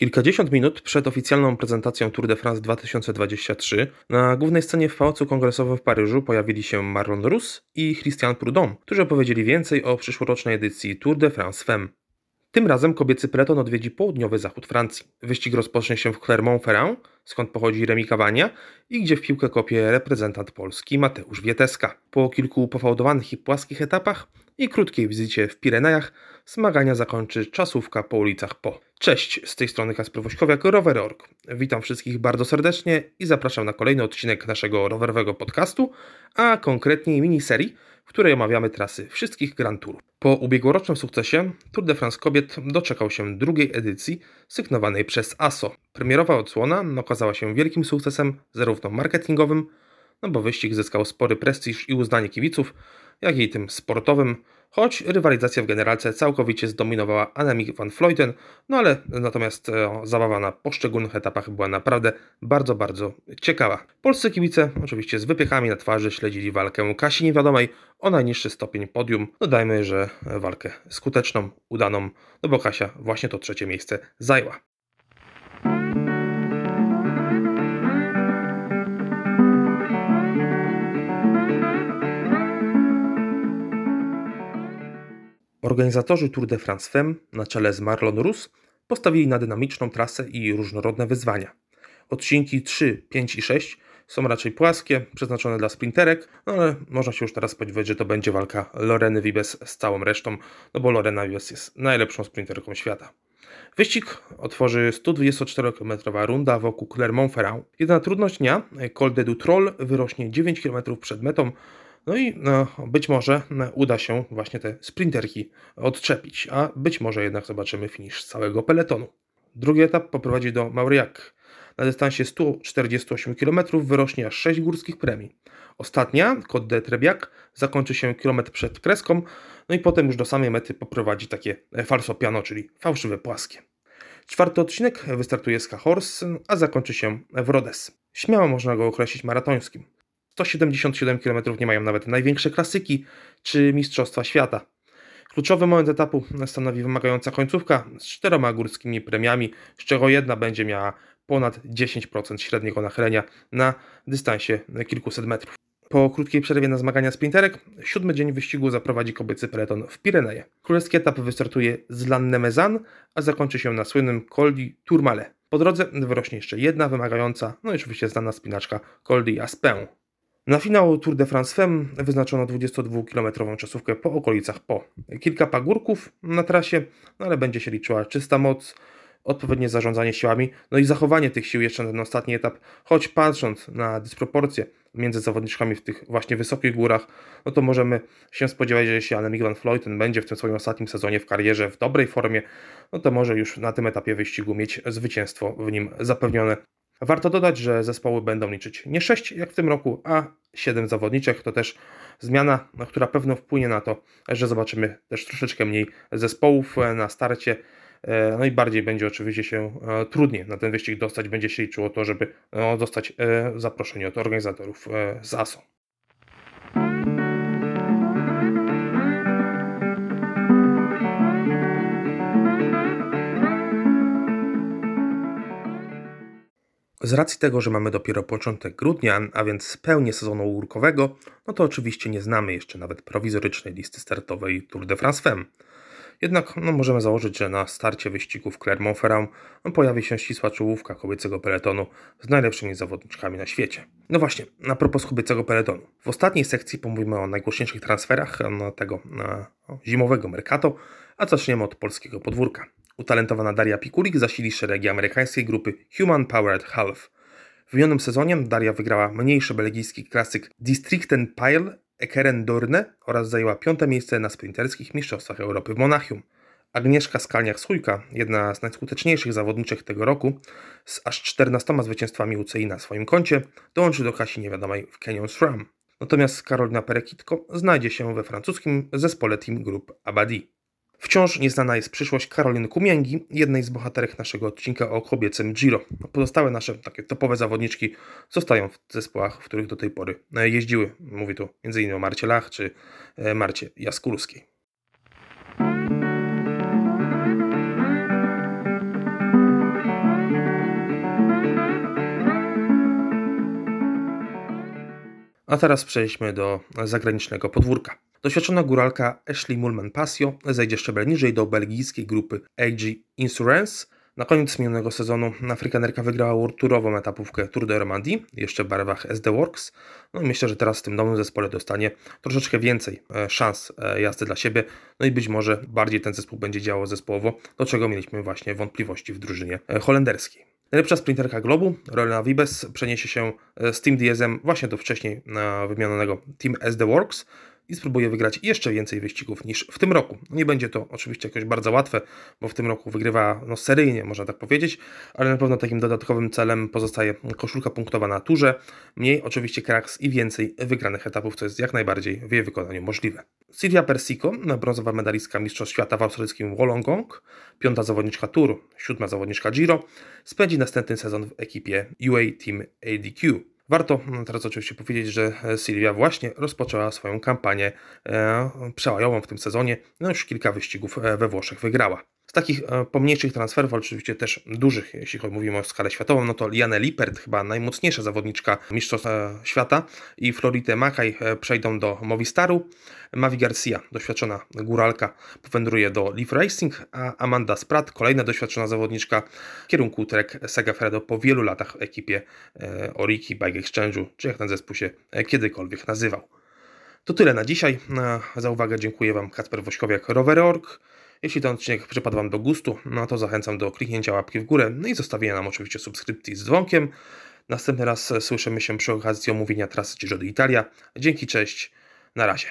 Kilkadziesiąt minut przed oficjalną prezentacją Tour de France 2023 na głównej scenie w Pałacu Kongresowym w Paryżu pojawili się Marlon Rus i Christian Prudhomme, którzy opowiedzieli więcej o przyszłorocznej edycji Tour de France Femme. Tym razem kobiecy peleton odwiedzi południowy zachód Francji. Wyścig rozpocznie się w Clermont-Ferrand, skąd pochodzi Remi Cavagna i gdzie w piłkę kopie reprezentant Polski Mateusz Wieteska. Po kilku pofałdowanych i płaskich etapach i krótkiej wizycie w Pirenejach zmagania zakończy czasówka po ulicach Po. Cześć, z tej strony Kasper Wośkowiak, Rower.org. Witam wszystkich bardzo serdecznie i zapraszam na kolejny odcinek naszego rowerowego podcastu, a konkretniej miniserii, w której omawiamy trasy wszystkich Grand Tour. Po ubiegłorocznym sukcesie Tour de France Kobiet doczekał się drugiej edycji sygnowanej przez ASO. Premierowa odsłona okazała się wielkim sukcesem zarówno marketingowym, no bo wyścig zyskał spory prestiż i uznanie kibiców, jak i tym sportowym, choć rywalizacja w generalce całkowicie zdominowała Annemiek van Vleuten, no ale natomiast e, zabawa na poszczególnych etapach była naprawdę bardzo, bardzo ciekawa. Polscy kibice, oczywiście z wypiechami na twarzy, śledzili walkę Kasi Niewiadomej o najniższy stopień podium. Dodajmy, że walkę skuteczną, udaną, no bo Kasia właśnie to trzecie miejsce zajęła. Organizatorzy Tour de France Femme na czele z Marlon Rus postawili na dynamiczną trasę i różnorodne wyzwania. Odcinki 3, 5 i 6 są raczej płaskie, przeznaczone dla sprinterek, no ale można się już teraz spodziewać, że to będzie walka Loreny Vibes z całą resztą, no bo Lorena Vibes jest najlepszą sprinterką świata. Wyścig otworzy 124-km runda wokół Clermont-Ferrand. Jedna trudność dnia, Col de Dutrol, wyrośnie 9 km przed metą, no i no, być może no, uda się właśnie te sprinterki odczepić, a być może jednak zobaczymy finisz całego peletonu. Drugi etap poprowadzi do Mauriac. Na dystansie 148 km wyrośnie aż 6 górskich premii. Ostatnia, Côte de Trebiac, zakończy się kilometr przed kreską, no i potem już do samej mety poprowadzi takie falso piano, czyli fałszywe płaskie. Czwarty odcinek wystartuje z Cahors, a zakończy się w Rodez. Śmiało można go określić maratońskim. 177 km nie mają nawet największe klasyki czy Mistrzostwa Świata. Kluczowy moment etapu stanowi wymagająca końcówka z czteroma górskimi premiami, z czego jedna będzie miała ponad 10% średniego nachylenia na dystansie kilkuset metrów. Po krótkiej przerwie na zmagania sprinterek, siódmy dzień wyścigu zaprowadzi kobiecy peleton w Pireneje. Królewski etap wystartuje z Lannemezan, a zakończy się na słynnym Col di Tourmalet. Po drodze wyrośnie jeszcze jedna wymagająca, no i oczywiście znana spinaczka Col di Aspin. Na finał Tour de France Femme wyznaczono 22-kilometrową czasówkę po okolicach Po. Kilka pagórków na trasie, no ale będzie się liczyła czysta moc, odpowiednie zarządzanie siłami, no i zachowanie tych sił jeszcze na ten ostatni etap, choć patrząc na dysproporcje między zawodniczkami w tych właśnie wysokich górach, no to możemy się spodziewać, że jeśli Annemiek van Vleuten będzie w tym swoim ostatnim sezonie w karierze w dobrej formie, no to może już na tym etapie wyścigu mieć zwycięstwo w nim zapewnione. Warto dodać, że zespoły będą liczyć nie 6 jak w tym roku, a 7 zawodniczek. To też zmiana, która pewno wpłynie na to, że zobaczymy też troszeczkę mniej zespołów e, na starcie. E, no i bardziej będzie oczywiście się e, trudniej na ten wyścig dostać. Będzie się liczyło to, żeby no, dostać zaproszenie od organizatorów z ASO. Z racji tego, że mamy dopiero początek grudnia, a więc pełnię sezonu górkowego, no to oczywiście nie znamy jeszcze nawet prowizorycznej listy startowej Tour de France Femme. Jednak no, możemy założyć, że na starcie wyścigów Clermont-Ferrand no, pojawi się ścisła czołówka kobiecego peletonu z najlepszymi zawodniczkami na świecie. No właśnie, na propos kobiecego peletonu. W ostatniej sekcji pomówimy o najgłośniejszych transferach no, tego no, zimowego Mercato, a zaczniemy od polskiego podwórka. Utalentowana Daria Pikulik zasili szeregi amerykańskiej grupy Human Powered Half. W minionym sezonie Daria wygrała mniejszy belgijski klasyk Districten Pile Ekeren Dorne oraz zajęła piąte miejsce na sprinterskich mistrzostwach Europy w Monachium. Agnieszka Skalniak-Sujka, jedna z najskuteczniejszych zawodniczek tego roku, z aż 14 zwycięstwami UCI na swoim koncie, dołączy do Kasi niewiadomej w Canyon SRAM. Natomiast Karolina Perekitko znajdzie się we francuskim zespole Team Group Abadi. Wciąż nieznana jest przyszłość Karoliny Kumięgi, jednej z bohaterek naszego odcinka o kobiecym Giro. Pozostałe nasze takie topowe zawodniczki zostają w zespołach, w których do tej pory e, jeździły. Mówi tu m.in. o Marcie Lach czy e, Marcie Jaskulskiej. A teraz przejdźmy do zagranicznego podwórka. Doświadczona góralka Ashley Mulman Passio zejdzie szczebel niżej do belgijskiej grupy AG Insurance. Na koniec minionego sezonu Afrykanerka wygrała World Tourową etapówkę Tour de Romandie, jeszcze w barwach SD Works. No i myślę, że teraz w tym nowym zespole dostanie troszeczkę więcej e, szans e, jazdy dla siebie, no i być może bardziej ten zespół będzie działał zespołowo, do czego mieliśmy właśnie wątpliwości w drużynie e, holenderskiej. Najlepsza sprinterka Globu, Rolena Vibes, przeniesie się z Team DSM właśnie do wcześniej wymienionego Team SD Works i spróbuje wygrać jeszcze więcej wyścigów niż w tym roku. Nie będzie to oczywiście jakoś bardzo łatwe, bo w tym roku wygrywa no, seryjnie, można tak powiedzieć, ale na pewno takim dodatkowym celem pozostaje koszulka punktowa na turze, mniej oczywiście kraks i więcej wygranych etapów, co jest jak najbardziej w jej wykonaniu możliwe. Silvia Persico, brązowa medalistka Mistrzostw Świata w australijskim Wollongong, piąta zawodniczka Tour, siódma zawodniczka Giro, spędzi następny sezon w ekipie UA Team ADQ. Warto mm, teraz oczywiście powiedzieć, że e, Sylwia właśnie rozpoczęła swoją kampanię e, przełajową w tym sezonie. No już kilka wyścigów e, we Włoszech wygrała. Takich pomniejszych transferów, oczywiście też dużych, jeśli mówimy o skalę światową, no to Liane Lippert, chyba najmocniejsza zawodniczka Mistrzostw Świata i Florite Makaj przejdą do Movistaru. Mavi Garcia, doświadczona góralka, powędruje do Leaf Racing, a Amanda Spratt, kolejna doświadczona zawodniczka w kierunku Trek Segafredo po wielu latach w ekipie Oriki Bike Exchange'u, czy jak ten zespół się kiedykolwiek nazywał. To tyle na dzisiaj. Za uwagę dziękuję Wam Kacper Wośkowiak, Rower.org. Jeśli ten odcinek przypadł Wam do gustu, no to zachęcam do kliknięcia łapki w górę no i zostawienia nam oczywiście subskrypcji z dzwonkiem. Następny raz słyszymy się przy okazji omówienia trasy Giro d'Italia. Dzięki, cześć, na razie.